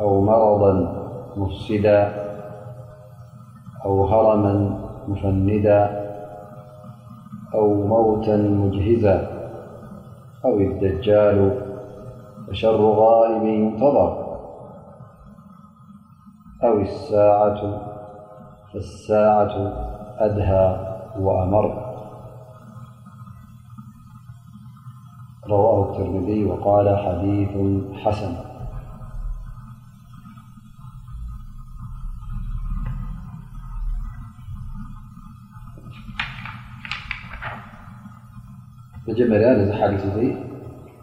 أو مرضا مفسدا أو هرما مفندا أو موتا مجهزة أو الدجال فشر غائب ينتظر أو الساعة فالساعة أدهى وأمر رواه الترمذي وقال حديث حسن መያ ዚ ሓ እ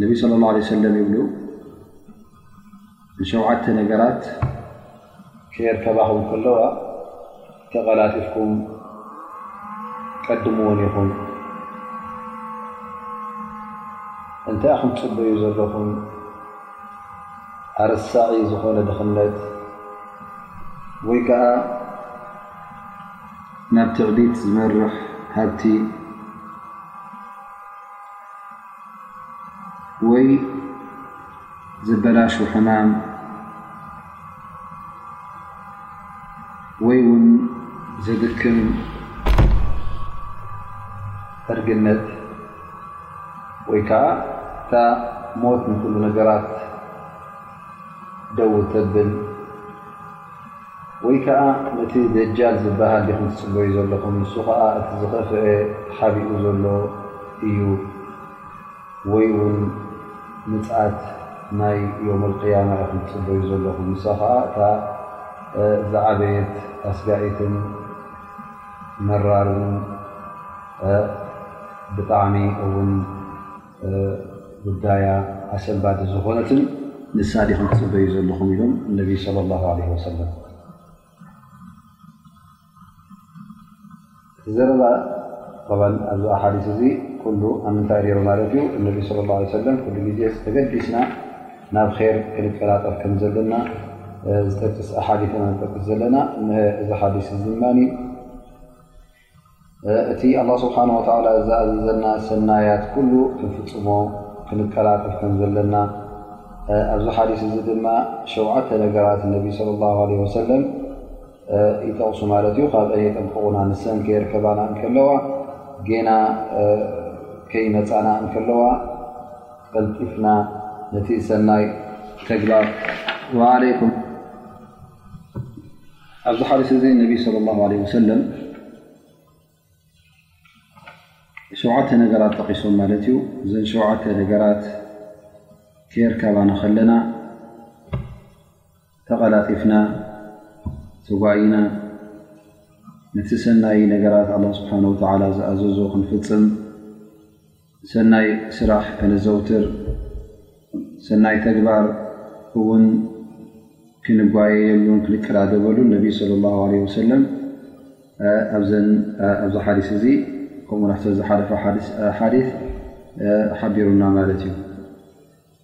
ነቢ صለ ላه ለ ሰለም ይብሉ ንሸውዓተ ነገራት ክርከባኹም ከለዋ ተቐላጢፍኩም ቀድምዎን ኢኹም እንታይኣ ኹም ትፅበዩ ዘለኹም ኣረሳዒ ዝኾነ ድኽነት ወይ ከዓ ናብ ትዕቢት ዝመርሕ ሃብቲ ወይ ዘበላሹ ሕማም ወይ ውን ዘድክም ዕርግነት ወይ ከዓ እታ ሞት ንኩሉ ነገራት ደው ተብል። ወይ ከኣ ነቲ ደጃል ዝበሃል ዲኹም ትጽበዩ ዘለኹም ንሱ ከኣ እቲ ዝኸፍኤ ተሓቢኡ ዘሎ እዩ ወይ ውን ምጽኣት ናይ ዮመል ቅያማ ኢኹም ትጽበዩ ዘለኹም ንሳ ከኣ እታ ዝዓበየት ኣስጋኢትን መራርን ብጣዕሚ ውን ጉዳያ ኣሰንባዲ ዝኾነትን ንሳ ዲኹም ትፅበዩ ዘለኹም ኢሎም ነቢ ለ ላ ለ ወሰለም ዘረባ ኣብዚ ሓዲስ እዚ ኩሉ ኣብ ምንታይ ነይሩ ማለት እዩ እነቢ ስለ ላ ሰለም ኩሉ ግዜ ዝተገዲስና ናብ ር ክንቀላጠፍ ከም ዘለና ዝጠቅስ ሓዲ ኢና ንጠቅስ ዘለና እነሀ እዚ ሓዲስ ድማ እቲ ኣላህ ስብሓን ወተዓላ ዝኣዘዘና ሰናያት ኩሉ ክንፍፅሞ ክንቀላጥፍ ከም ዘለና ኣብዚ ሓዲስ እዚ ድማ ሸውዓተ ነገራት ነቢ ስለ ላ ለ ወሰለም ይጠቕሱ ማለት እዩ ካብአን የጠንቅቑና ንሰን ከየርከባና እንከለዋ ጌና ከይመፃና እንከለዋ ቀልጢፍና ነቲ ሰናይ ተግባር ዓለይኩም ኣብዚ ሓዲስ እዚ ነቢይ ስለ ላ ለ ወሰለም ሸውዓተ ነገራት ጠቒሶም ማለት እዩ እዘን ሸውዓተ ነገራት ከየርካባና ከለና ተቐላጢፍና ተጓይና ነቲ ሰናይ ነገራት ኣላ ስብሓን ወተዓላ ዝኣዘዞ ክንፍፅም ሰናይ ስራሕ ከነዘውትር ሰናይ ተግባር እውን ክንጓየየሉን ክንቀዳደበሉን ነቢ صለ ላ ለ ወሰለም ኣብዚ ሓዲስ እዚ ከምኡ ናሕተ ዝሓለፈ ሓዲ ሓቢሩና ማለት እዩ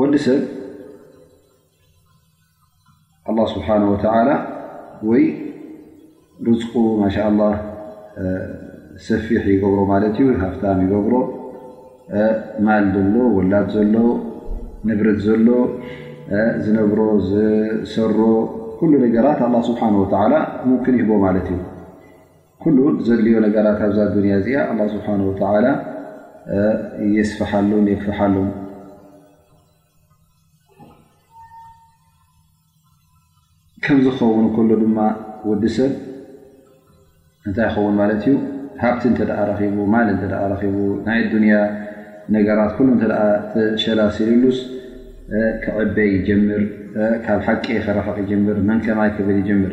ወዲ ሰብ ኣላ ስብሓን ወተላ ወይ ርዝቁ ማሻ ላ ሰፊሕ ይገብሮ ማለት እዩ ሃፍታም ይገብሮ ማል ዘሎ ወላድ ዘሎ ንብረት ዘሎ ዝነብሮ ዝሰሮ ኩሉ ነገራት ኣላ ስብሓን ወተላ ሙምኪን ይህቦ ማለት እዩ ኩሉ ዘድልዮ ነገራት ኣብዛ ኣዱንያ እዚኣ ኣላ ስብሓን ወተዓላ የስፍሓሉን የግፍሓሉን ከም ዝኸውን ከሎ ድማ ወዲ ሰብ እንታይ ይኸውን ማለት እዩ ሃብቲ እንተ ረኺቡ ማል እንተ ረኺቡ ናይ ኣዱንያ ነገራት ኩሉ እተ ተሸላሲልሉስ ክዕበ ይጀምር ካብ ሓቂ ክረሕቕ ይጀምር መን ከማይ ክብል ይጀምር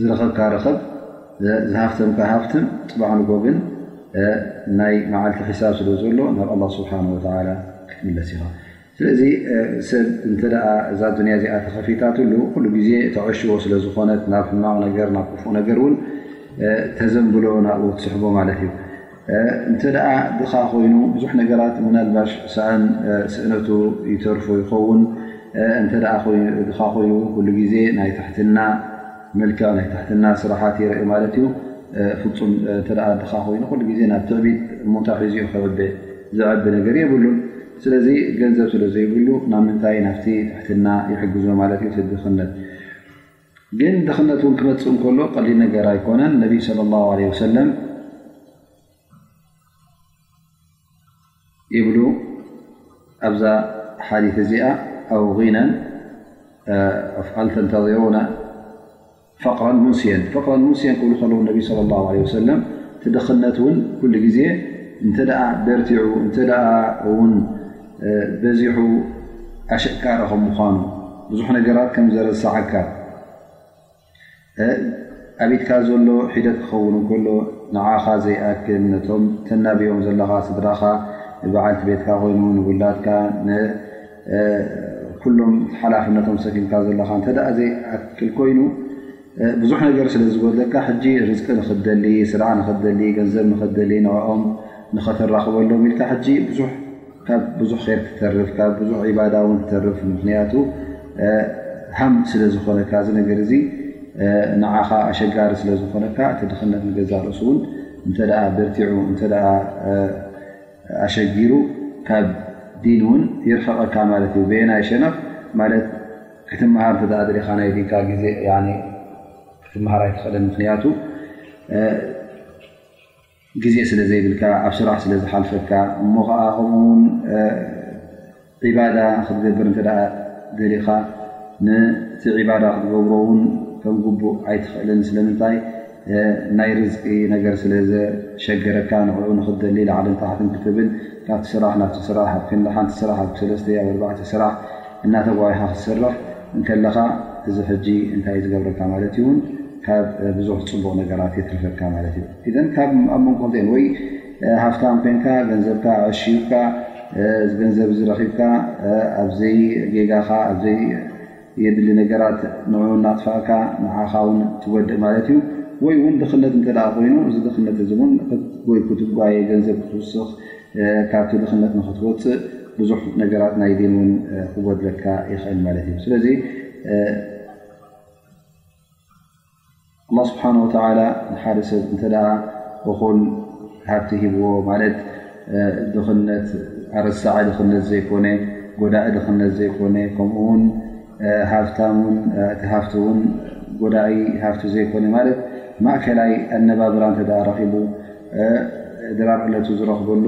ዝረኸብካ ረኸብ ዝሃፍተምካ ሃፍትም ፅባሕ ንጎ ግን ናይ መዓልቲ ሕሳብ ስለ ዘሎ ናብ ኣላ ስብሓን ወላ ክትምለስ ኢኻ ስለዚ ሰብ እንተ እዛ ኣዱንያ እዚኣ ተኸፊታትሉ ኩሉ ግዜ ተዐሽዎ ስለ ዝኾነት ናብ ሕማቕ ነገር ናብ ክፉእ ነገር እውን ተዘንብሎ ናብኡ ትስሕቦ ማለት እዩ እንተ ድኻ ኮይኑ ብዙሕ ነገራት ምናልባሽ ሰኣን ስእነቱ ይተርፎ ይኸውን እተ ድኻ ኮይኑ ኩሉ ግዜ ናይ ትሕትና መልክዕ ናይ ትሕትና ስራሓት ይርእ ማለት እዩ ፍፁም እተ ድኻ ኮይኑ ኩሉ ግዜ ናብ ትዕቢት እሞንታይ ሒዙ ዩ ክዕበ ዝዕቢ ነገር የብሉን ስለዚ ገንዘብ ስለ ዘይብሉ ናብ ምንታይ ናብቲ ትሕትና ይሕግዞ ማለት እዩ ትድኽነት ግን ድኽነት እውን ክመፅእ እንከሎ ቀሊል ነገር ኣይኮነን ነቢይ ለ ላ ለ ወሰለም ይብሉ ኣብዛ ሓሊት እዚኣ ኣው ጊናን ኣፍዓልተንተሮና ፈቅራ ሙንስየን ፍቅራ ሙንስየን ክብሉ ከለዉ ነቢ ለ ላ ለ ወሰለም እቲ ድኽነት እውን ኩሉ ግዜ እንተ በርቲዑ እተ ውን በዚሑ ኣሸጋሪ ከም ምኳኑ ብዙሕ ነገራት ከም ዘረሳዓካ ኣብትካ ዘሎ ሒደት ክኸውን ከሎ ንዓኻ ዘይኣክል ነቶም ተናብዮም ዘለኻ ስድራኻ ንበዓልቲ ቤትካ ኮይኑ ንውላድካ ንኩሎም ሓላፍነቶም ሰኪምካ ዘለኻ እተ ዘይኣክል ኮይኑ ብዙሕ ነገር ስለ ዝጎድለካ ሕጂ ርዝቂ ንክትደሊ ስርዓ ንክትደሊ ገንዘብ ንክትደሊ ንዕኦም ንኸተራኽበሎም ኢልካ ሕጂ ብዙሕ ካብ ብዙሕ ር ትተርፍ ካብ ብዙሕ ዒባዳ እውን ትተርፍ ምኽንያቱ ሃም ስለ ዝኾነካ እዚ ነገር እዚ ንዓኻ ኣሸጋሪ ስለ ዝኾነካ እቲ ድኽነት ንገዛእ ርእሱ እውን እንተ በርቲዑ እንተ ኣሸጊሩ ካብ ዲን ውን የርፈቐካ ማለት እዩ በየናይ ሸነኽ ማለት ክትመሃር እተ ደሊኻ ናይ ዲንካ ግዜ ክትመሃር ኣይትኽእልን ምኽንያቱ ግዜ ስለ ዘይብልካ ኣብ ስራሕ ስለ ዝሓልፈካ እሞ ከዓ ከምኡውን ዒባዳ ክትገብር እንተ ደሊኻ ንቲ ዒባዳ ክትገብሮ ውን ከም ግቡእ ኣይትኽእልን ስለምንታይ ናይ ርዝቂ ነገር ስለ ዘሸገረካ ንዕኡ ንክትደሊ ላዕልን ታሕትን ክትብል ካብቲ ስራሕ ናብቲ ስራሕ ኣብ ክንዲ ሓንቲ ስራሕ ኣብ ሰለስተ ኣብ ኣርባዕተ ስራሕ እናተጓይኻ ክትሰርሕ እንከለኻ እዚ ሕጂ እንታይ እዩ ዝገብረካ ማለት እዩውን ካብ ብዙሕ ፅቡቕ ነገራት የትርፈካ ማለት እዩ ኢዘን ካብ ኣብ መንጎ ክልቲኤን ወይ ሃፍታም ኮንካ ገንዘብካ ኣዕሽካ ገንዘብ እዚ ረኪብካ ኣብዘይ ጌጋኻ ኣብዘይ የድሊ ነገራት ን እናጥፋእካ ንዓኻ ውን ትጎድእ ማለት እዩ ወይ እውን ድኽነት እተ ኮይኑ እዚ ድኽነት እዚ ን ክትጎይ ክትጓየ ገንዘብ ክትውስኽ ካብቲ ድኽነት ንክትወፅእ ብዙሕ ነገራት ናይ ዲን ውን ክጎድለካ ይኽእል ማለት እዩ ስለዚ ኣላ ስብሓን ወተላ ንሓደ ሰብ እንተ እኹል ሃብቲ ሂብዎ ማለት ድኽነት ኣረሳዒ ድኽነት ዘይኮነ ጎዳኢ ድኽነት ዘይኮነ ከምኡውን ሃፍታምውን እቲ ሃፍቲ ውን ጎዳኢ ሃፍቲ ዘይኮነ ማለት ማእከላይ ኣነባብራ እተ ረኺቡ ድራር ዕለቱ ዝረኽበሉ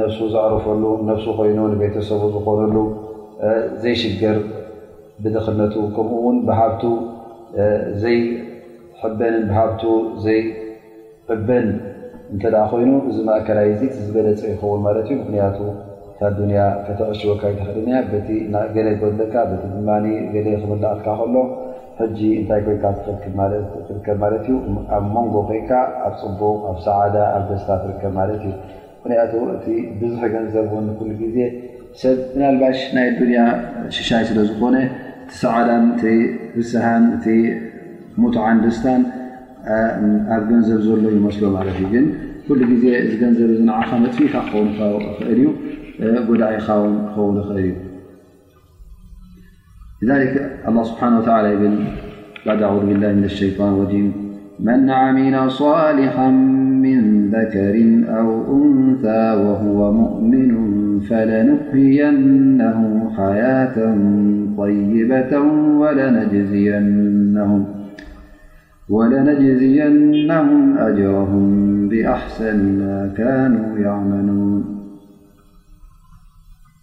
ነፍሱ ዘዕርፈሉ ነፍሱ ኮይኑ ንቤተሰቡ ዝኾነሉ ዘይሽገር ብድኽነቱ ከምኡ ውን ብሃብቱ ዘይሕበንን ብሃብቱ ዘይዕበን እንተ ኮይኑ እዚ ማእከላይ እዚ ዝበለፀ ይኸውን ማለት እዩ ምክንያቱ እታ ዱንያ ከተዐሽወካ ኣይትኽእልን እያ በቲ ገለ ጎድለካ በቲ ድማ ገለ ክመላኣትካ ከሎ ሕጂ እንታይ ኮይንካ ትርከብ ማለት እዩ ኣብ መንጎ ኮይንካ ኣብ ፅቡቕ ኣብ ሰዓዳ ኣብ ደስታ ትርከብ ማለት እዩ ምክንያቱ እቲ ብዝሒ ገንዘብ ወኒ ኩሉ ግዜ ሰብ ምናልባሽ ናይ ኣዱንያ ሽሻይ ስለ ዝኾነ እቲ ሰዓዳን እቲ ፍስሃን እቲ ሙትዓን ደስታን ኣብ ገንዘብ ዘሎ ይመስሎ ማለት እዩ ግን ኩሉ ግዜ እዚ ገንዘብ እዚ ንዓኻ መጥፊኢካ ክኸውን ይኽእል እዩ ጎዳኢኻ ውን ክኸውን ይኽእል እዩ لذلك الله سبحانه وتعالى ق أعوذ بالله من الشيطان الرجيم من عمل صالحا من ذكر أو أنثى وهو مؤمن فلنحينه حياة طيبة ولنجزينهم ولنجزينهم أجرهم بأحسن ما كانوا يعمنون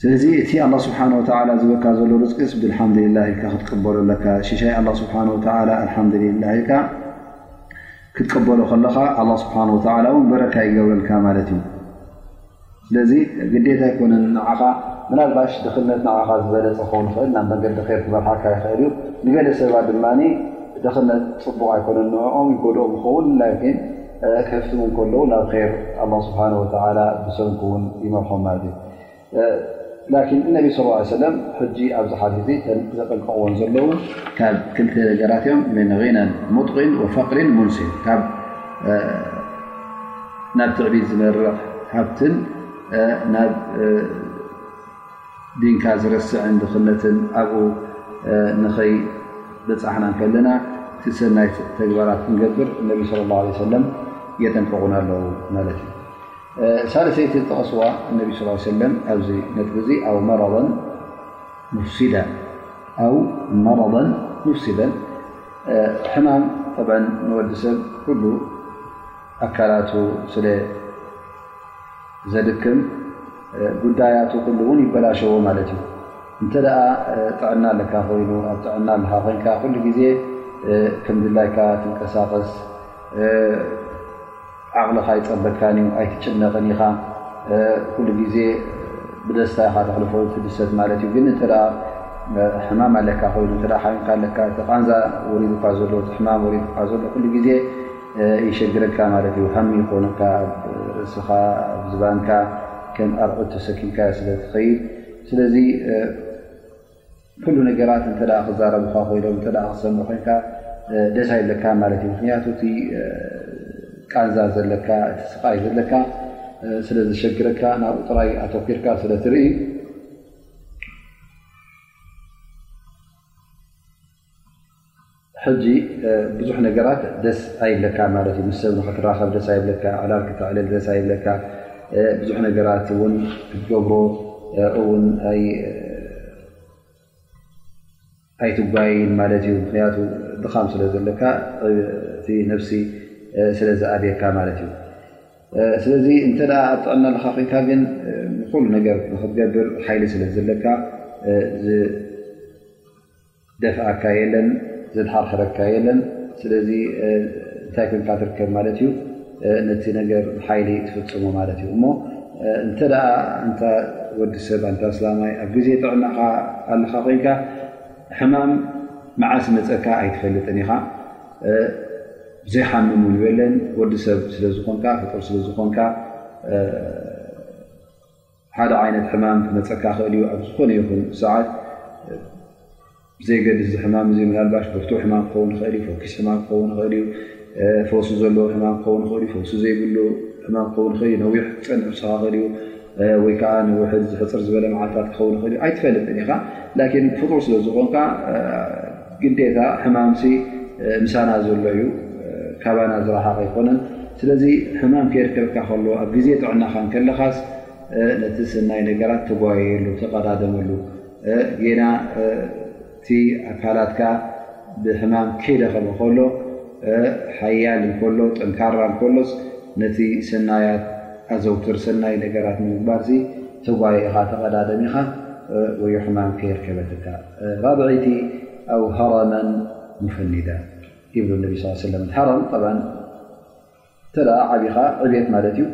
ስለዚ እቲ ኣላ ስብሓን ወተላ ዝበካ ዘሎ ርዝቂስ ብልሓምድላ ኢልካ ክትቀበሎ ኣለካ ሽሻይ ኣላ ስብሓን ወተላ ኣልሓምድላ ኢልካ ክትቀበሎ ከለኻ ኣላ ስብሓን ወተላ እውን በረካ ይገብረልካ ማለት እዩ ስለዚ ግዴታ ኣይኮነን ንዓኻ ምናልባሽ ድኽነት ንዓኻ ዝበለፀ ክኸው ንኽእል ናብ መገዲ ር ክመርሓካ ይኽእል እዩ ንገለ ሰባ ድማ ድኽነት ፅቡቕ ኣይኮነን ንኦም ይጎድኦም ይኸውን ላይን ክህፍትም ከለዉ ናብ ር ኣላ ስብሓን ወተላ ብሰንኩ እውን ይመርሖም ማለት እዩ ላኪን እነቢ ስ ሰለም ሕጂ ኣብዚ ሓዲ እዚ ተን ዘጠንቀቕዎን ዘለዉ ካብ ክልተ ነገራት እዮም ምን ጊናን ሙጥቒን ወፈቅሪን ሙንሲን ካብ ናብ ትዕቢት ዝመርሕ ሃብትን ናብ ዲንካ ዝረስዕን ድኽነትን ኣብኡ ንኸይ በፃሕና ከለና እቲ ሰናይ ተግባራት ክንገብር እነቢ ስለ ላ ሰለም የጠንቀቑና ኣለዉ ማለት እዩ ሳልሰይቲ ዝጠቐስዋ እነቢ ስ ሰለ ኣብዚ ነጥቢ እዚ ኣው መ መረን ሙፍሲደን ሕማም ብ ንወዲ ሰብ ኩሉ ኣካላቱ ስለ ዘድክም ጉዳያቱ ኩሉ እውን ይበላሸዎ ማለት እዩ እንተ ደኣ ጥዕና ኣለካ ኮይኑ ኣብ ጥዕና ኣለካ ኮይንካ ኩሉ ግዜ ከምድላይካ ትንቀሳቐስ ዓቕልኻ ኣይጸበካን እዩ ኣይትጭነቕን ኢኻ ኩሉ ግዜ ብደስታ ኢኻ ተሕልፎ ትድሰት ማለት እዩ ግን እንተ ሕማም ኣለካ ኮይኑ እተ ሓሚምካ ኣለካ እቲ ቃንዛ ወሪዱካ ዘሎ እቲ ሕማም ወሪዱካ ዘሎ ኩሉ ግዜ ይሸግረካ ማለት እዩ ሃሚ ይኮነካ ኣብ ርእስኻ ኣብ ዝባንካ ከም ኣርዑት ተሰኪምካዮ ስለ ትኸይድ ስለዚ ኩሉ ነገራት እተ ክዛረቡካ ኮይኖም እተ ክትሰምዑ ኮንካ ደስ ኣይብለካ ማለት እዩ ምክንያቱ እቲ ቃንዛ ዘለካ እቲ ስቃይ ዘለካ ስለ ዘሸግረካ ናብኡ ጥራይ ኣተኪርካ ስለ ትርኢ ሕጂ ብዙሕ ነገራት ደስ ኣይብለካ ማለት እዩ ምስ ሰብ ንክትራኸብ ደስ ኣይብለካ ዕላል ክተዕልል ደስ ኣይብለካ ብዙሕ ነገራት እውን ክትገብሮ እውን ኣይትጓይይን ማለት እዩ ምክንያቱ ድኻም ስለ ዘለካ እቲ ነብሲ ስለ ዝኣብየካ ማለት እዩ ስለዚ እንተ ኣብ ጥዕና ኣለካ ኮይንካ ግን ንኩሉ ነገር ንክትገብር ሓይሊ ስለ ዘለካ ዝደፍኣካ የለን ዘድሓርሕረካ የለን ስለዚ እንታይ ኮንካ ትርከብ ማለት እዩ ነቲ ነገር ሓይሊ ትፍፅሙ ማለት እዩ እሞ እንተ እንታ ወዲ ሰብ እንታ ስላማይ ኣብ ግዜ ጥዕናኻ ኣለኻ ኮንካ ሕማም መዓስ መፀካ ኣይትፈልጥን ኢኻ ዘይሓምም ውን የለን ወዲ ሰብ ስለዝኾንካ ፍጡር ስለዝኾንካ ሓደ ዓይነት ሕማም ክመፀካ ክእል ዩ ኣብ ዝኾነ ይኹን ሰዓት ዘይገድስ እዚ ሕማም እዚ ምናልባሽ ብርቱዕ ሕማም ክኸውን ይኽእል ዩ ፈኪስ ሕማም ክኸውን ይኽእል ዩ ፈውሲ ዘለዎ ሕማም ክኸውን ይኽእል ዩ ፈውሲ ዘይብሉ ሕማም ክኸውን ይኽእል ዩ ነዊሕ ክፀንሕ ዝሰኻኽእል ዩ ወይ ከዓ ንውሕድ ዝሕፅር ዝበለ መዓልታት ክኸውን ይኽእል ዩ ኣይትፈልጥን ኢኻ ላኪን ፍጡር ስለ ዝኾንካ ግዴታ ሕማምሲ ምሳና ዘሎ እዩ ካባና ዝረሓቕ ኣይኮነን ስለዚ ሕማም ከየርከበካ ከሎ ኣብ ግዜ ጥዕናኻ ከለኻስ ነቲ ሰናይ ነገራት ተጓየየሉ ተቐዳደመሉ ጌና እቲ ኣካላትካ ብሕማም ከይደኸመ ከሎ ሓያል እንከሎ ጠንካራ እንከሎስ ነቲ ሰናያት ኣዘውትር ሰናይ ነገራት ንምግባርሲ ተጓየኻ ተቐዳደሚኻ ወይ ሕማም ከየርከበትካ ራብዐይቲ ኣው ሃራማን ሙፈኒዳ ይብሉ ነቢ ስ ሰለም ሃራም እተ ዓቢኻ ዕብት ማለት እዩ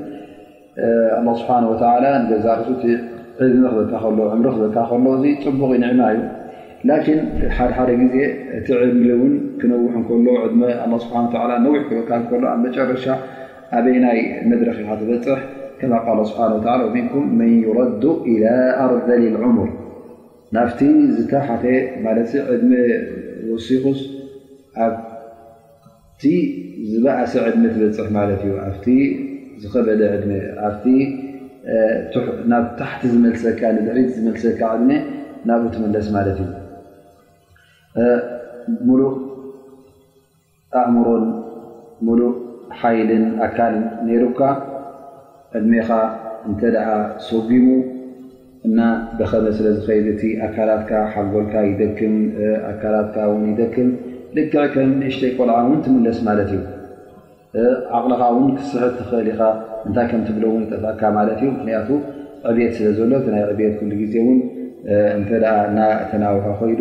ኣ ስብሓን ወላ ንገዛ ርእሱ እ ዕድሚ ክበካ ከሎ ዕምሪ ክበካ ከሎ እዚ ፅቡቕ ይንዕማ እዩ ላኪን ሓደ ሓደ ግዜ እቲ ዕምሪ እውን ክነውሕ ከሎ ዕድመ ስብሓ ነዊሕ ክበካ ከሎ ኣብ መጨረሻ ኣበይ ናይ መድረክ ኢኻ ትበፅሕ ከማ ቃል ስብሓ ወ ወምንኩም መን ይረዱ ላ ኣርዘሊ ልዑሙር ናብቲ ዝተሓተ ማለት ዕድመ ወሲኹስ ኣብቲ ዝበእሰ ዕድመ ትበፅሕ ማለት እዩ ኣብቲ ዝኸበደ ዕድመ ናብ ታሕቲ ዝመልሰካ ንድሕሪት ዝመልሰካ ዕድመ ናብኡ ትምለስ ማለት እዩ ሙሉእ ኣእምሮን ሙሉእ ሓይልን ኣካል ነይሩካ ዕድሜኻ እንተ ሰጉሙ እና ደኸመ ስለ ዝኸይድ እቲ ኣካላትካ ሓንጎልካ ይደክም ኣካላትካ ውን ይደክም ልክዕ ከም ንእሽተይ ቆልዓ ውን ትምለስ ማለት እዩ ዓቕልኻ ውን ክስሕት ትኽእል ኢኻ እንታይ ከም ትብሎ ውን ይጠፍእካ ማለት እዩ ምክንያቱ ዕብት ስለ ዘሎ ናይ ዕብት ኩሉ ግዜ ውን እንተ እና ተናውሖ ኮይዱ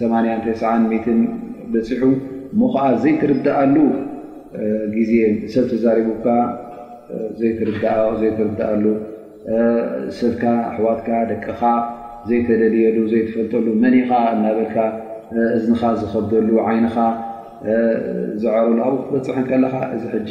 ሰማንያን ተስዓን ሚትን በፂሑ እሞ ከዓ ዘይትርድኣሉ ግዜ ሰብ ተዛሪቡካ ዘይትርድኣሉ ሰብካ ኣሕዋትካ ደቅኻ ዘይተለልየሉ ዘይትፈልጠሉ መን ኢኻ እናበልካ እዝንኻ ዝኸብደሉ ዓይንኻ ዝዐረሉ ኣብኡ ክትበፅሕ ከለኻ እዚ ሕጂ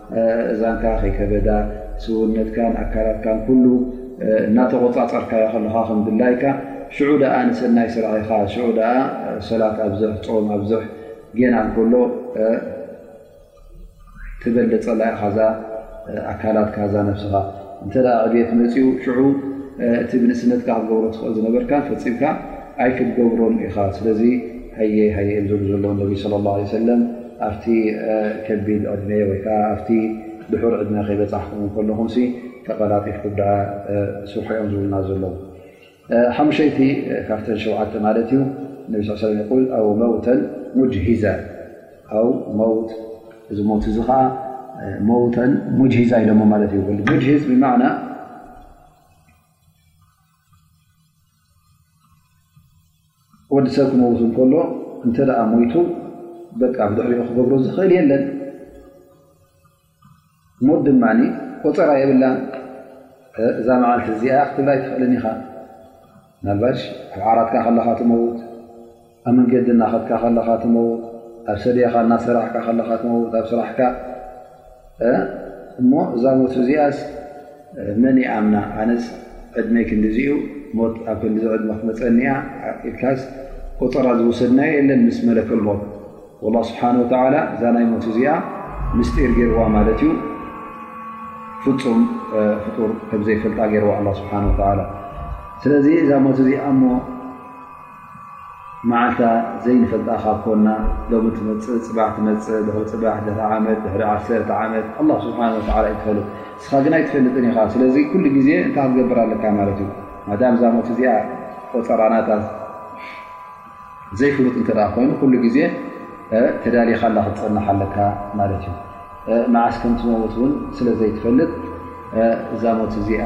ዛንካ ከይከበዳ ስውነትካን ኣካላትካን ኩሉ እናተቆፃፀርካዮ ከለካ ከምድላይካ ሽዑ ደኣ ንሰናይ ስራሕ ኢካ ሽዑ ደኣ ሰላት ኣብዝሕ ፆም ኣብዝሕ ጌና እንከሎ ትበልፀላ ኢካ እዛ ኣካላትካ እዛ ነብስካ እንተ ዕብት መፅኡ ሽዑ እቲ ብንእስነትካ ክትገብሮ ትኽእል ዝነበርካ ፈፂምካ ኣይክትገብሮን ኢካ ስለዚ ሃየ ሃየ እዮም ዝብሉ ዘለዉ ነቢ ስለ ላ ለ ሰለም ኣብቲ ከቢድ ዕድመ ወይ ከዓ ኣብቲ ድሑር ዕድመ ከይበፃሕኩም እንከለኹምሲ ተቐላጢፍኩም ድኣ ስርሑ እዮም ዝብሉና ዘለዉ ሓሙሸይቲ ካብተን ሸውዓተ ማለት እዩ ነቢ ስ ሰለም ይቁል ኣው መውተን ሙጅሂዛ ኣው መውት እዚ ሞት እዚ ከዓ መውተን ሙጅሂዛ ኢሎሞ ማለት እዩ ሙጅሂዝ ብማዕና ወዲ ሰብ ክመውት ከሎ እንተ ሞይቱ በቃ ብድሕሪኡ ክገብሮ ዝኽእል የለን ሞት ድማ ቆፀራ የብላን እዛ መዓልቲ እዚኣ ክትብላ ኣይትኽእልን ኢኻ ናባሽ ኣብ ዓራትካ ከለኻ ትመውት ኣብ መንገዲ እናኸድካ ከለኻ ትመውት፣ ኣብ ሰድያኻ እናሰራሕካ ከለኻ ትመውት፣ ኣብ ስራሕካ እሞ እዛ ሞት እዚኣስ መን ይኣምና ኣነስ ዕድመይ ክንዲዚኡ ሞት ኣብ ክንዲዚ ዕድመ ክትመፀኒያ ኢልካስ ቆፀራ ዝወሰድናዮ የለን ምስ መለከል ሞት ላ ስብሓን ወተላ እዛ ናይ ሞት እዚኣ ምስጢር ገይርዋ ማለት እዩ ፍፁም ፍጡር ከምዘይፈልጣ ገይርዋ ኣላ ስብሓን ወተላ ስለዚ እዛ ሞት እዚኣ እሞ መዓልታ ዘይንፈልጣ ካብ ኮና ሎሚ ትመፅእ ፅባሕ ትመፅእ ድሕሪ ፅባሕ ድሕሪ ዓመት ድሕሪ ዓሰርተ ዓመት ኣላ ስብሓን ወላ እዩ ትፈል ንስኻ ግን ኣይትፈልጥን ኢኻ ስለዚ ኩሉ ግዜ እንታይ ክትገብር ኣለካ ማለት እዩ ማዳም ዛሞት እዚኣ ቆፀራናታ ዘይፍሉጥ እንተ ኮይኑ ኩሉ ግዜ ተዳሊኻላ ክትፀንሓ ኣለካ ማለት እዩ መዓስ ከምትመውት እውን ስለ ዘይትፈልጥ ዛሞት እዚኣ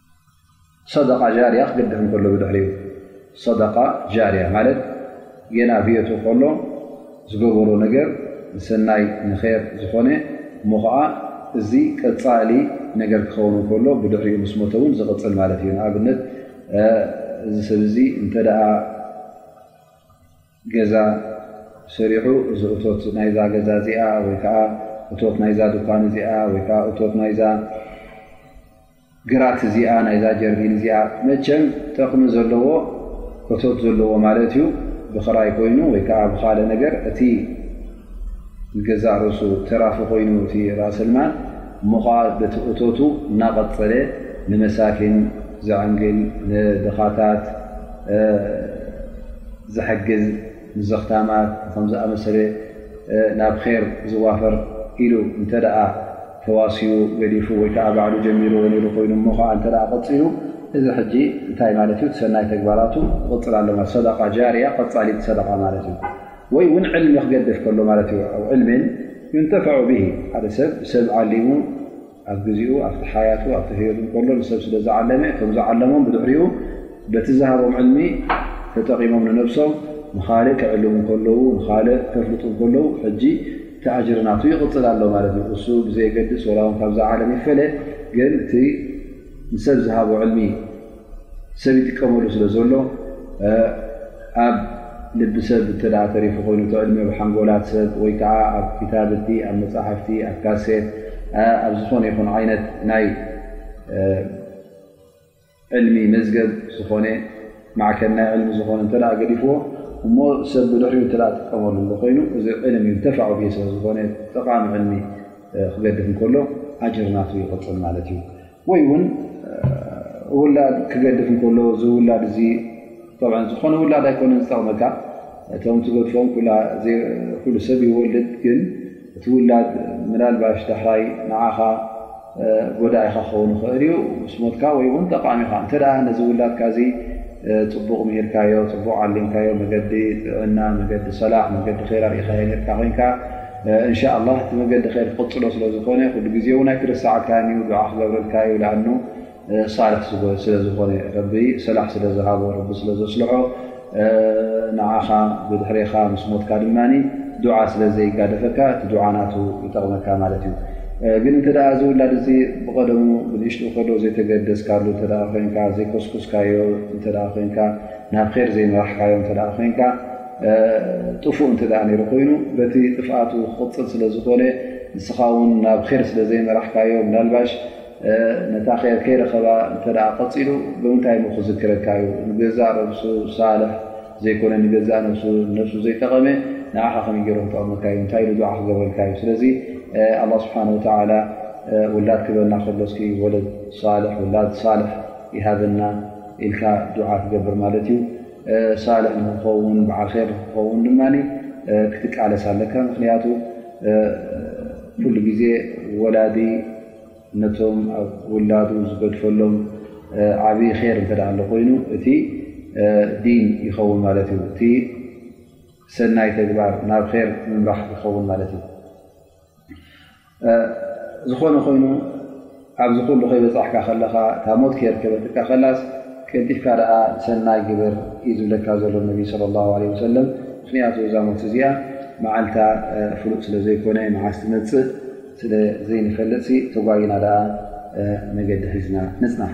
ሰደቃ ጃርያ ክገብር እንከሎ ብድሕሪኡ ሰደቃ ጃርያ ማለት ገና ብዮቱ ከሎ ዝገበሮ ነገር ንሰናይ ንር ዝኾነ እሞ ከዓ እዚ ቀፃሊ ነገር ክኸውን ከሎ ብድሕሪኡ ምስ ሞተ እውን ዝቕፅል ማለት እዩ ንኣብነት እዚ ሰብ እዚ እንተ ገዛ ሰሪሑ እዚ እቶት ናይዛ ገዛ እዚኣ ወይ ከዓ እቶት ናይዛ ድኳን እዚኣ ወይ ከዓ እቶት ናይዛ ግራት እዚኣ ናይዛ ጀርዲን እዚኣ መቸም ጥቕሚ ዘለዎ እቶት ዘለዎ ማለት እዩ ብክራይ ኮይኑ ወይ ከዓ ብካልእ ነገር እቲ ንገዛእ ርእሱ ተራፊ ኮይኑ እቲ ራእሰልማል እሞ ኸዓ በቲ እቶቱ እናቐፀለ ንመሳኪን ዘዐንግል፣ ንድኻታት ዝሕግዝ፣ ንዘኽታማት ከምዝኣመሰለ ናብ ኼር ዝዋፈር ኢሉ እንተ ተዋሲኡ ገዲፉ ወይ ከዓ ባዕሉ ጀሚርዎ ነይሩ ኮይኑ እሞ ኸዓ እንተ ቐፂሉ እዚ ሕጂ እንታይ ማለት እዩ ሰናይ ተግባራቱ ይቕፅል ኣሎ ማለት ሰደቃ ጃርያ ቐፃሊት ሰደቃ ማለት እዩ። ወይ ውን ዕልሚ ክገደፍ ከሎ ማለት እዩ ኣው ዕልሚን ዩንተፈዑ ብሂ ሓደ ሰብ ብሰብ ዓሊሙ ኣብ ግዚኡ ኣብቲ ሓያቱ ኣብቲ ህዮቱ ከሎ ንሰብ ስለ ዝዓለመ እቶም ዝዓለሞም ብድሕሪኡ በቲ ዝሃቦም ዕልሚ ተጠቒሞም ንነብሶም ንኻልእ ክዕልሙ ከለዉ ንኻልእ ከፍልጡ ከለዉ ሕጂ እቲ ኣጅርናቱ ይቕፅል ኣሎ ማለት እዩ እሱ ብዘየገድስ ወላ ውን ካብዛ ዓለም ይፈለ ግን እቲ ንሰብ ዝሃቦ ዕልሚ ሰብ ይጥቀመሉ ስለ ዘሎ ኣብ ልቢ ሰብ እተ ተሪፉ ኮይኑ ተዕድሚ ኣብ ሓንጎላት ሰብ ወይ ከዓ ኣብ ክታብቲ ኣብ መፃሕፍቲ ኣብ ካሴት ኣብ ዝኾነ ይኹን ዓይነት ናይ ዕልሚ መዝገብ ዝኾነ ማዕከን ናይ ዕልሚ ዝኾነ እተ ገዲፍዎ እሞ ሰብ ብድሕሪኡ እተ ትጥቀመሉ ሎ ኮይኑ እዚ ዕልም እዩ ንተፋዕ ብሂ ስለዝኾነ ጠቓሚ ዕልሚ ክገድፍ እንከሎ ኣጅርናቱ ይቕፅል ማለት እዩ ወይ ውን ውላድ ክገድፍ እንከሎ እዚ ውላድ እዚ ብ ዝኾነ ውላድ ኣይኮነን ዝጠቕመካ እቶም ትገድፎም ኩሉ ሰብ ይወልድ ግን እቲ ውላድ ምናልባሽ ዳሕራይ ንዓኻ ጎዳኢኻ ክኸውን ይኽእል እዩ ምስ ሞትካ ወይ ውን ጠቓሚኻ እንተ ነዚ ውላድካ እዚ ፅቡቕ ምሂርካዮ ፅቡቕ ዓሊምካዮ መገዲ ጥዕና መገዲ ሰላሕ መገዲ ራ ርኢኻዮ ርካ ኮንካ እንሻኣላ እቲ መገዲ ከይር ክቕፅሎ ስለ ዝኾነ ኩሉ ግዜ ውን ኣይክርሳዓካን እዩ ድዓ ክገብረልካ እዩ ኣ ሳልሕ ስለዝኾነ ረቢ ሰላሕ ስለ ዝሃቦ ረቢ ስለ ዘስልሖ ንዓኻ ብድሕሬኻ ምስ ሞትካ ድማ ዱዓ ስለ ዘይጋደፈካ እቲ ዱዓ ናቱ ይጠቕመካ ማለት እዩ ግን እንተ እዚ ውላድ እዚ ብቐደሙ ብንእሽጡ ከሎ ዘይተገደዝካሉ እተ ኮንካ ዘይኮስኩስካዮ እተ ኮንካ ናብ ር ዘይመራሕካዮ እተ ኮንካ ጥፉእ እንተ ነሩ ኮይኑ በቲ ጥፍኣቱ ክቕፅል ስለ ዝኾነ ንስኻ ውን ናብ ር ስለ ዘይመራሕካዮ ምናልባሽ ነታ ር ከይረኸባ እተ ቀፂሉ ብምንታይ ሞ ክዝክረካ ዩ ንገዛእ ርእሱ ሳልሕ ዘይኮነ ንገዛእ ነፍሱ ነፍሱ ዘይጠቐመ ንዓኻ ከመይ ገይሮ ክጠቕመካ ዩ እንታይ ኢሉ ድዓ ክገብረልካ ዩ ስለዚ ኣላ ስብሓን ወተዓላ ውላድ ክበና ከሎ እስኪ ወለድ ሳልሕ ውላድ ሳልሕ ይሃበና ኢልካ ድዓ ክገብር ማለት እዩ ሳልሕ ንክኸውን በዓል ር ንክኸውን ድማ ክትቃለስ ኣለካ ምክንያቱ ኩሉ ግዜ ወላዲ ነቶም ኣብ ውላዱ ዝገድፈሎም ዓብይ ር እተ ኣሎ ኮይኑ እቲ ዲን ይኸውን ማለት እዩ እቲ ሰናይ ተግባር ናብ ር ምምራሕ ይኸውን ማለት እዩ ዝኾነ ኮይኑ ኣብዚ ኩሉ ከይበፃሕካ ከለኻ እታ ሞት ከየርከበትካ ከላስ ቀልጢፍካ ደኣ ሰናይ ግበር እዩ ዝብለካ ዘሎ ነቢ ስለ ላ ለ ወሰለም ምኽንያቱ እዛ ሞት እዚኣ መዓልታ ፍሉጥ ስለ ዘይኮነ መዓስ ትመፅእ ስለ ዘይንፈልጥሲ ተጓይና ደኣ መገዲ ሒዝና ንፅናሕ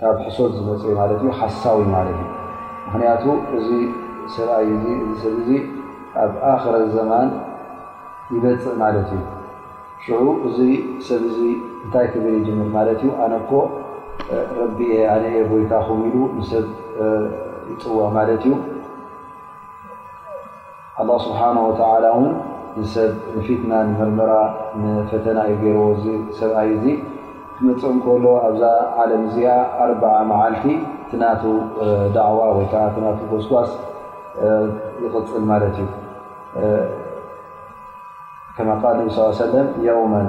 ካብ ሕሶት ዝመፀ ማለት እዩ ሓሳዊ ማለት እዩ ምክንያቱ እዚ ሰብኣይ እዚ እዚ ሰብ እዚ ኣብ ኣክረ ዘማን ይበፅእ ማለት እዩ ሽዑ እዚ ሰብ እዚ እንታይ ክብል ይጅምር ማለት እዩ ኣነ እኮ ረቢ እየ ኣነ እየ ጎይታኹም ኢሉ ንሰብ ይፅውዕ ማለት እዩ ኣላህ ስብሓን ወተዓላ እውን ንሰብ ንፊትና ንምርመራ ንፈተና እዩ ገይርዎ እዚ ሰብኣይ እዚ ክመፅእ እንከሎ ኣብዛ ዓለም እዚኣ ኣርባዓ መዓልቲ እቲ ናቱ ዳዕዋ ወይ ከዓ እቲ ናቱ ጎስጓስ ይቕፅል ማለት እዩ ከማ ቃል ነቢ ስ ሰለም የውመን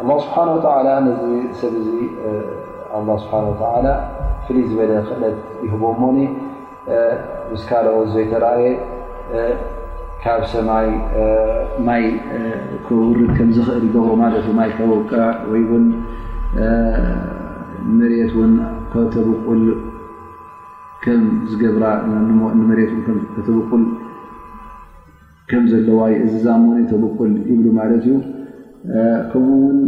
ኣላ ስብሓን ወተላ ነዚ ሰብ እዚ ኣላ ስብሓን ወተላ ፍልይ ዝበለ ክእለት ይህቦ እሞኒ ምስ ካልኦት ዘይተረእየ ካብ ሰማይ ማይ ክውርድ ከምዝኽእል ይገብሮ ማለት ዩ ማይ ከውቅዕ ወይ ውን ንመሬት ውን ከተብቁል ከም ዝገብራ ንመሬት ከተብቁል ከም ዘለዋ ይእዝዛሞኒ ተብቁል ይብሉ ማለት እዩ ከምኡ ውን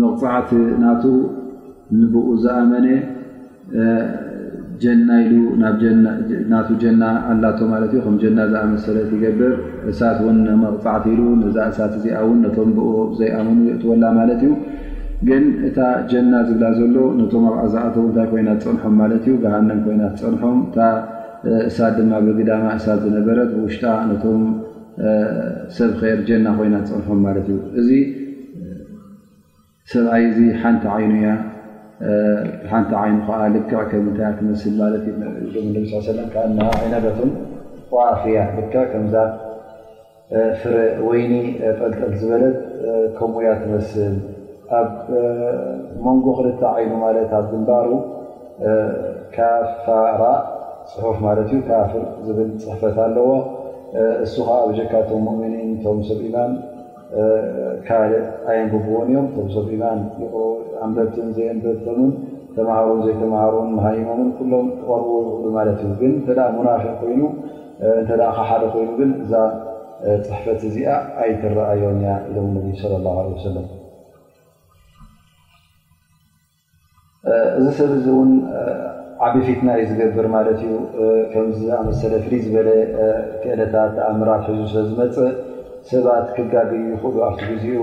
መቕፃዕቲ ናቱ ንብኡ ዝኣመነ ጀና ኢሉ ናቱ ጀና ኣላቶ ማለት እዩ ከም ጀና ዝኣመሰለት ይገብር እሳት ውን መቕፃዕቲ ኢሉ ነዛ እሳት እዚኣ ውን ነቶም ብኡ ዘይኣመኑ የእትወላ ማለት እዩ ግን እታ ጀና ዝብላ ዘሎ ነቶም ኣብኣ ዝኣተው እንታይ ኮይና ትፀንሖም ማለት እዩ ገሃንም ኮይና ትፀንሖም እሳ ድማ ብግዳማ እሳ ዝነበረት ብውሽጣ ነቶም ሰብ ር ጀና ኮይና ዝፀንሖም ማለት እዩ እዚ ሰብኣይ እዚ ሓንቲ ዓይኑ እያ ሓንቲ ዓይኑ ከዓ ልክዕ ከምንታይ ትመስል ማለት እ ነ ስ ለ ዓ ዓይነበትን ቋፍ እያ ልክዕ ከምዛ ፍረ ወይኒ ጠልጠል ዝበለት ከምኡያ ትመስል ኣብ መንጎ ክልተ ዓይኑ ማለት ኣብ ግንባሩ ካፋራ ፅሑፍ ማለት እዩ ካፍር ዝብል ፅሕፈት ኣለዎ እሱ ከዓ ብጀካ ቶም ሙእምኒን ቶም ሰብ ኢማን ካልእ ኣየንብብዎን እዮም ቶም ሰብ ኢማን ይቕር ኣንበብትን ዘየንበብቶምን ተምሃሩን ዘይተምሃሩን መሃይሞምን ኩሎም ክቐርብዎ ይኽእሉ ማለት እዩ ግን እተ ሙናፊቅ ኮይኑ እንተ ካብ ሓደ ኮይኑ ግን እዛ ፅሕፈት እዚኣ ኣይትረኣዮን እያ ኢሎም ነቢ ለ ላ ለ ሰለም እዚ ሰብ እዚ እውን ዓብ ፊትና እዩ ዝገብር ማለት እዩ ከምዚ ዝኣመሰለ ፍልይ ዝበለ ክእለታት ተኣምራት ሒዙ ስለ ዝመፅእ ሰባት ክጋግዩ ይኽእሉ ኣብቲ ግዜኡ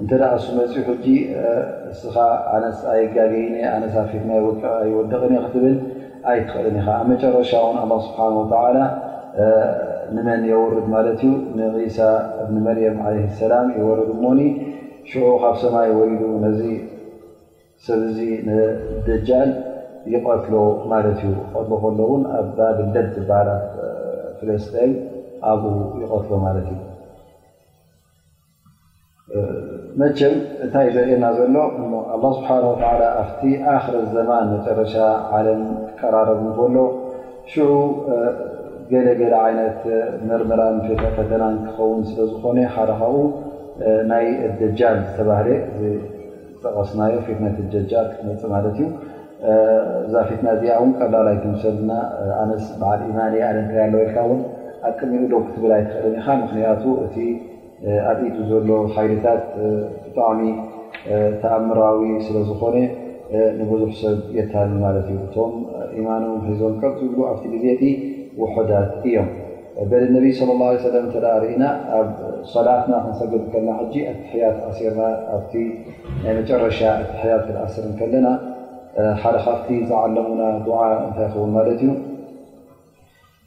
እንተ እሱ መፅኡ ሕጂ እስኻ ኣነስ ኣይጋገይነ ኣነስ ኣብ ፊትና ኣይወደቕን እየ ክትብል ኣይትኽእልን ኢኻ ኣብ መጨረሻ ውን ኣላ ስብሓን ወተላ ንመን የውርድ ማለት እዩ ንዒሳ እብኒ መርየም ዓለ ሰላም የወርድ እሞኒ ሽዑ ካብ ሰማይ ወሪዱ ነዚ ሰብ እዚ ንደጃል ይቐትሎ ማለት እዩ ክቐትሎ ከሎ እውን ኣብ ባብለድ ዝበሃል ፍለስጢን ኣብኡ ይቐትሎ ማለት እዩ መቸም እታይ ዘርእና ዘሎ ኣላ ስብሓ ወላ ኣብቲ ኣክረ ዘማን መጨረሻ ዓለም ክቀራረብ ንክሎ ሽዑ ገለገለ ዓይነት መርምራን ፈተናን ክኸውን ስለዝኾነ ሓደ ካብኡ ናይ ደጃል ዝተባህለ ዝጠቐስናዮ ፊትነት ጃል ክትመፅ ማለት እዩ እዛ ፊትና እዚኣ ውን ቀላል ኣይትምሰልና ኣነስ በዓል ኢማን ኣነ እንታይ ኣለወልካ ውን ኣቅሚኡ ዶ ክትብል ኣይትኽእልን ኢኻ ምክንያቱ እ ኣብ ኢዱ ዘሎ ሓይልታት ብጣዕሚ ተኣምራዊ ስለዝኾነ ንብዙሕ ሰብ የታሊ ማለት እዩ እቶም ኢማኖም ሒዞም ቀጥ ዝብሉ ኣብቲ ግዜ እቲ ውሑዳት እዮም በል ነቢይ صለ ላه ሰለ እተ ርእና ኣብ ሰላትና ክንሰግድ ከልና ሕጂ ኣትሕያት ኣሲርና ኣብቲ ናይ መጨረሻ ኣትሕያት ክንኣስር ከለና ሓደ ካብቲ ዝዓለሙና ድዓ እንታይ ይኸውን ማለት እዩ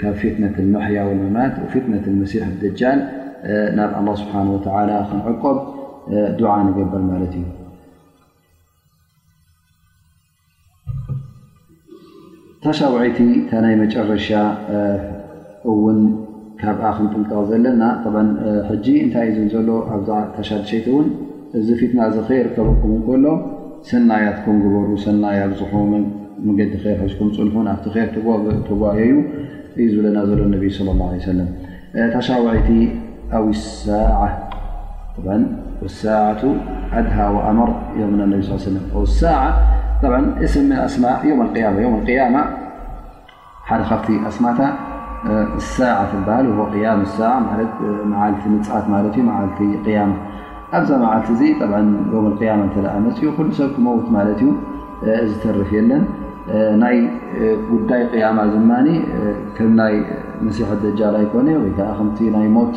ካብ ፊትነት መሕያ መማት ፊትነት መሲሕ ደጃል ናብ ኣላ ስብሓን ወተላ ክንዕቆብ ዱዓ ንገብር ማለት እዩ ታሻውዐይቲ እታ ናይ መጨረሻ እውን ካብኣ ክንጥንቀቕ ዘለና ሕጂ እንታይ እዩ ዘሎ ኣብዛ ታሻድሸይቲ እውን እዚ ፊትና እዚ ከየርከበኩም እንከሎ ሰናያትኩም ግበሩ ሰናይ ኣብዝሑ መገዲ ር ሕዝኩም ፅንሑ ናብቲ ር ተጓየዩ እዩ ዝብለና ዘሎ ነቢ ለ ላ ሰለም ታሻውዐይቲ ኣውሳዓቱ ኣድሃ ኣመር ዮም ነ ሳ ሳ እስም ኣስማ ዮም ያማ ሓደ ካብቲ ኣስማታ ሳዓ ትበሃል ይ ቅያም ሳዓ ማለት መዓልቲ ምፅኣት ማለት ዩ መዓልቲ ቅያማ ኣብዛ መዓልቲ እዚ ጠ ዮም ቅያማ እተ መፅኡ ኩሉ ሰብ ክመውት ማለት ዩ ዝተርፍ የለን ናይ ጉዳይ ቅያማ ድማ ከም ናይ መሲሕ ደጃል ኣይኮነ ወይከዓ ከምቲ ናይ ሞት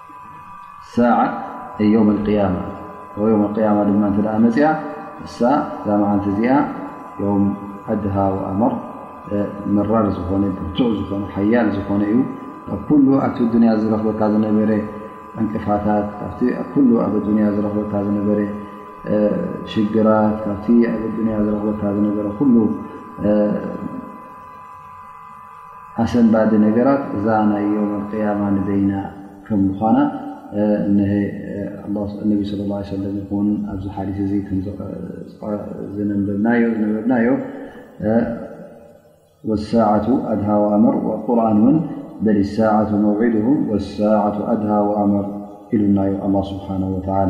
ሳዓ ዮውም ኣልቅያማ ዮውም ኣልቅያማ ድማ እንተ መፅኣ እሳ እዛ መዓልቲ እዚኣ ዮውም ኣድሃ ወኣመር መራር ዝኾነ ብርቱዕ ዝኾነ ሓያል ዝኾነ እዩ ካብ ኩሉ ኣቲ ዱንያ ዝረኽበካ ዝነበረ ዕንቅፋታት ካብ ኩሉ ኣብ ኣዱንያ ዝረኽበካ ዝነበረ ሽግራት ካብቲ ኣብ ኣዱንያ ዝረኽበካ ዝነበረ ኩሉ ኣሰንባዲ ነገራት እዛ ናይ ዮውመል ቅያማ ንበይና ከም ምዃና እነሀ ነቢ ስለ ላ ሰለም ይኹን ኣብዚ ሓዲስ እዚ ከምዝነበብናዮ ዝነበብናዮ ወሰዓቱ ኣድሃ ወኣመር ቁርን እውን በል ሰዓቱ መውዒድሁም ወሰዓቱ ኣድሃ ወኣመር ኢሉናዩ ኣላ ስብሓን ወተላ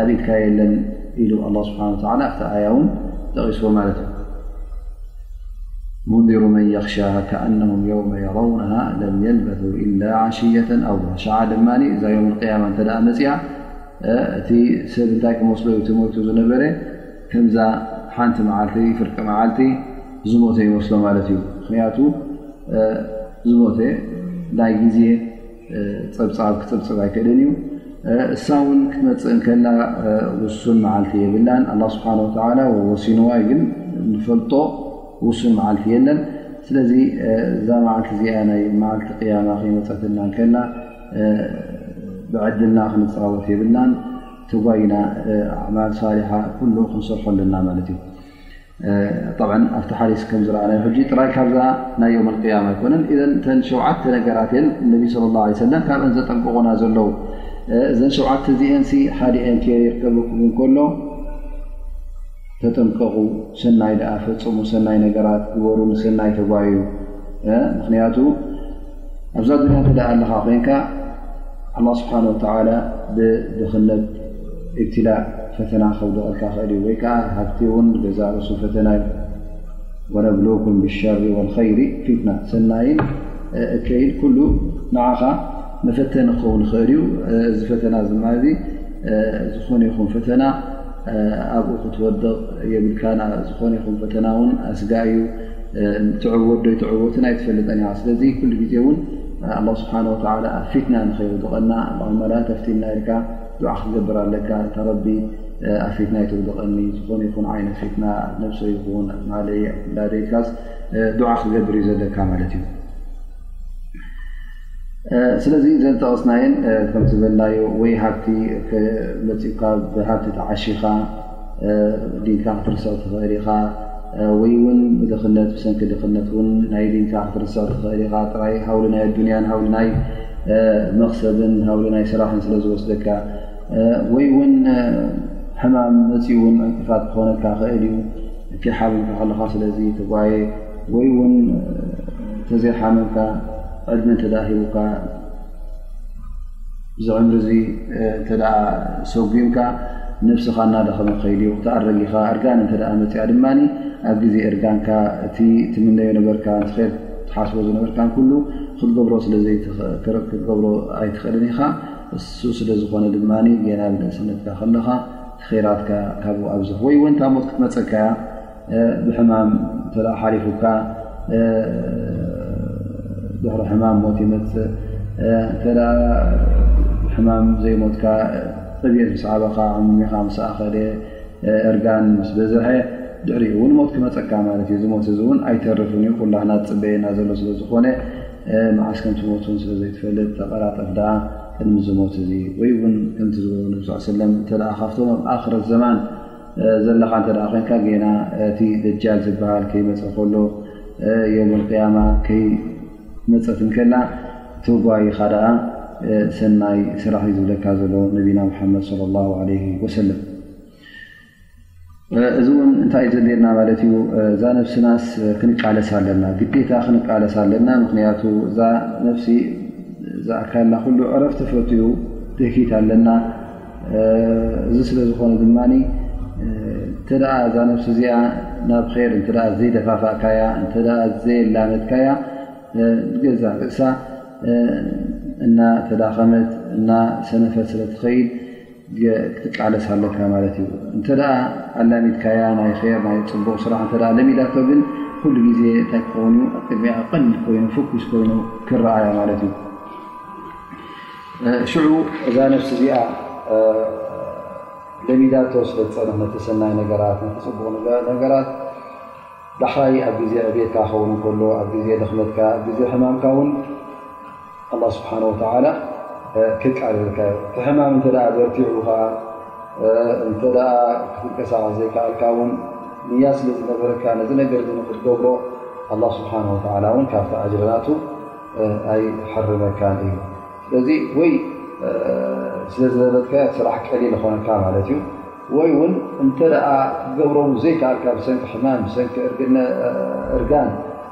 ኣብ ኢድካ የለን ኢሉ ኣላ ስብሓን ወተላ ኣብቲ ኣያ እውን ጠቒስዎ ማለት እዩ ሙንሩ መን የኽሻ ከኣነም የውመ የረውንሃ ለም የልበቱ ኢላ ዓሽየተ ኣው ሸዓ ድማ እዛ ዮም ቅያማ እንተ መፅኣ እቲ ሰብ እንታይ ክመስሎ ዩ ተሞይቱ ዝነበረ ከምዛ ሓንቲ መዓልቲ ፍርቂ መዓልቲ ዝሞተ ይመስሎ ማለት እዩ ምክንያቱ ዝሞተ ናይ ግዜ ፀብፃብ ክፅብፅብ ኣይክእልን እዩ እሳ ውን ክትመፅእ ከላ ውሱን መዓልቲ የብላን ኣ ስብሓ ወሲንዋ ግን ንፈልጦ ውሱን መዓልቲ የለን ስለዚ እዛ መዓልቲ እዚኣ ናይ መዓልቲ ቅያማ ከይመፀትና ከላ ብዕድልና ክንፃወት የብልናን ተጓይና ኣማል ሳሊሓ ኩሉ ክንሰርሖ ኣለና ማለት እዩ ጠብዓ ኣብቲ ሓዲስ ከም ዝረኣናዮ ሕጂ ጥራይ ካብዛ ናይ ዮም ኣልቅያማ ኣይኮነን እዘን እተን ሸውዓተ ነገራት እየን እነቢ ስለ ላ ለ ሰለም ካብአን ዘጠንቅቑና ዘለዉ እዘን ሸውዓተ እዚአን ሲ ሓደአን ከ ይርከበኩም እንከሎ ተጠንቀቑ ሰናይ ደኣ ፈፅሙ ሰናይ ነገራት ግበሩ ንሰናይ ተጓዩ ምክንያቱ ኣብዛ ዱንያ እንተ ኣለኻ ኮይንካ ኣላ ስብሓን ወተላ ብድኽነት እብትላእ ፈተና ከውድቐልካ ክእል እዩ ወይ ከዓ ሃብቲ እውን ገዛ ርእሱ ፈተና እዩ ወነብሉኩም ብሸሪ ወልከይሪ ፊትና ሰናይን እከይን ኩሉ ንዓኻ መፈተኒ ክኸውን ይኽእል እዩ እዚ ፈተና ድማ እዚ ዝኾነ ይኹን ፈተና ኣብኡ ክትወድቕ የብልካ ዝኾነ ይኹን ፈተና እውን ኣስጋ እዩ ትዕወት ዶ ይትዕወትን ኣይትፈልጠን ኢኻ ስለዚ ኩሉ ግዜ እውን ኣላ ስብሓን ወተላ ኣብ ፊትና ንኸይውድቐና ብመላ ተፍቲና ኢልካ ዱዓ ክትገብር ኣለካ እታ ረቢ ኣብ ፊትና ኣይትውድቐኒ ዝኾነ ይኹን ዓይነት ፊትና ኣብ ነብሰ ይኹን ኣብ ማለይ ኣብ ኩላደ ኢልካ ዱዓ ክትገብር እዩ ዘለካ ማለት እዩ ስለዚ እዘን ዝጠቐስናየን ከም ዝበልናዮ ወይ ሃብቲ መፂኡካ ብሃብቲ ተዓሺኻ ዲንካ ክትርስዕ ትኽእል ኢኻ ወይ ውን ብድኽነት ብሰንኪ ድኽነት ን ናይ ዲንካ ክትርስዕ ትኽእል ኢኻ ጥራይ ሃውሊ ናይ ኣዱንያን ሃውሊ ናይ መኽሰብን ሃውሊ ናይ ስራሕን ስለ ዝወስደካ ወይ ውን ሕማም መፂኡ ውን ዕንቅፋት ክኾነካ ኽእል እዩ ኪሓምምካ ከለኻ ስለዚ ተጓየ ወይ ውን ተዘይሓምምካ ዕድመ እተ ሂቡካ እዚ ዕምሪ እዚ እተ ሰጉምካ ነብስኻ እናደኸመ ከይዲ ዩ ክተኣረጊኻ እርጋን እተ መፅያ ድማ ኣብ ግዜ እርጋንካ እቲ ትምነዮ ነበርካ ር ትሓስቦ ዝነበርካ ኩሉ ክትገብሮ ክትገብሮ ኣይትኽእልን ኢኻ እሱ ስለዝኾነ ድማ ና ብንእስነትካ ከለኻ ኼራትካ ካብኡ ኣብዝሕ ወይ እውን እታ ሞት ክትመፀካ እያ ብሕማም እተ ሓሊፉካ ድሕሪ ሕማም ሞት ይመፅእ እተ ሕማም ዘይሞትካ ዕብት ምስ ዓበኻ ዕሚኻ ምስ ኣኸለ እርጋን ምስ በዝሐ ድሕሪ እውን ሞት ክመፀካ ማለት እዩ ዝሞት እዚ እውን ኣይተርፍን እዩ ኩላና ዝፅበየና ዘሎ ስለዝኾነ መዓስ ከምትሞት ን ስለዘይትፈልጥ ተቐላጠፍ ድኣ ቅድሚ እዚ ሞት እዚ ወይ እውን ከምቲ ዝበሎ ነብ ስ ሰለም እተ ካብቶም ኣብ ኣክረት ዘማን ዘለካ እተ ኮንካ ገና እቲ ደጃል ዝበሃል ከይመፀ ከሎ ዮም ቅያማ ከይመፀት ከላ እቲ ጓይኻ ደኣ ሰናይ ስራሕ ዝብለካ ዘሎ ነቢና ሓመድ ለ ለ ወሰለም እዚ እውን እንታይ እዩ ዘድልየና ማለት እዩ እዛ ነፍስናስ ክንቃለስ ኣለና ግዴታ ክንቃለስ ኣለና ምክንያቱ እዛ ነፍሲ እዛ ኣካልና ኩሉ ዕረፍቲ ፈትኡ ትህኪት ኣለና እዚ ስለ ዝኾነ ድማ እንተ እዛ ነፍሲ እዚኣ ናብ ር እተ ዘይደፋፋእካያ እተ ዘየላመትካያ ገዛ ርእሳ እና ተዳኸመት እና ሰነፈት ስለ ትኸይድ ክትቃለስ ኣለካ ማለት እዩ እንተ ኣላሚድካያ ናይ ር ናይ ፅቡቕ ስራሕ እተ ለሚዳቶ ግን ኩሉ ግዜ እንታይ ክኸውን ዩ ኣብ ቅድሚኣ ቀል ኮይኑ ፍኩስ ኮይኑ ክረኣያ ማለት እዩ ሽዑ እዛ ነፍሲ እዚኣ ለሚዳቶ ስለዝፀንሕ ነቲ ሰናይ ነገራት ነ ፅቡቕ ነገራት ዳሕራይ ኣብ ግዜ ዕብትካ ክኸውን ከሎ ኣብ ግዜ ደኽመትካ ኣብ ግዜ ሕማምካ ውን ኣላ ስብሓን ወተዓላ ከቃልለካ ዩ እቲ ሕማም እንተ በርቲዑ ኸዓ እንተ ክትንቀሳቐስ ዘይከኣልካ ውን ንያ ስለ ዝነበረካ ነዚ ነገር ዚ ንክትገብሮ ኣላ ስብሓን ወተላ ውን ካብቲ ኣጅረናቱ ኣይሕርመካን እዩ ስለዚ ወይ ስለ ዝለበትካ ስራሕ ቀሊ ንኾነካ ማለት እዩ ወይ ውን እንተ ክትገብሮ ዘይከኣልካ ብሰንኪ ሕማም ብሰንኪ እርጋን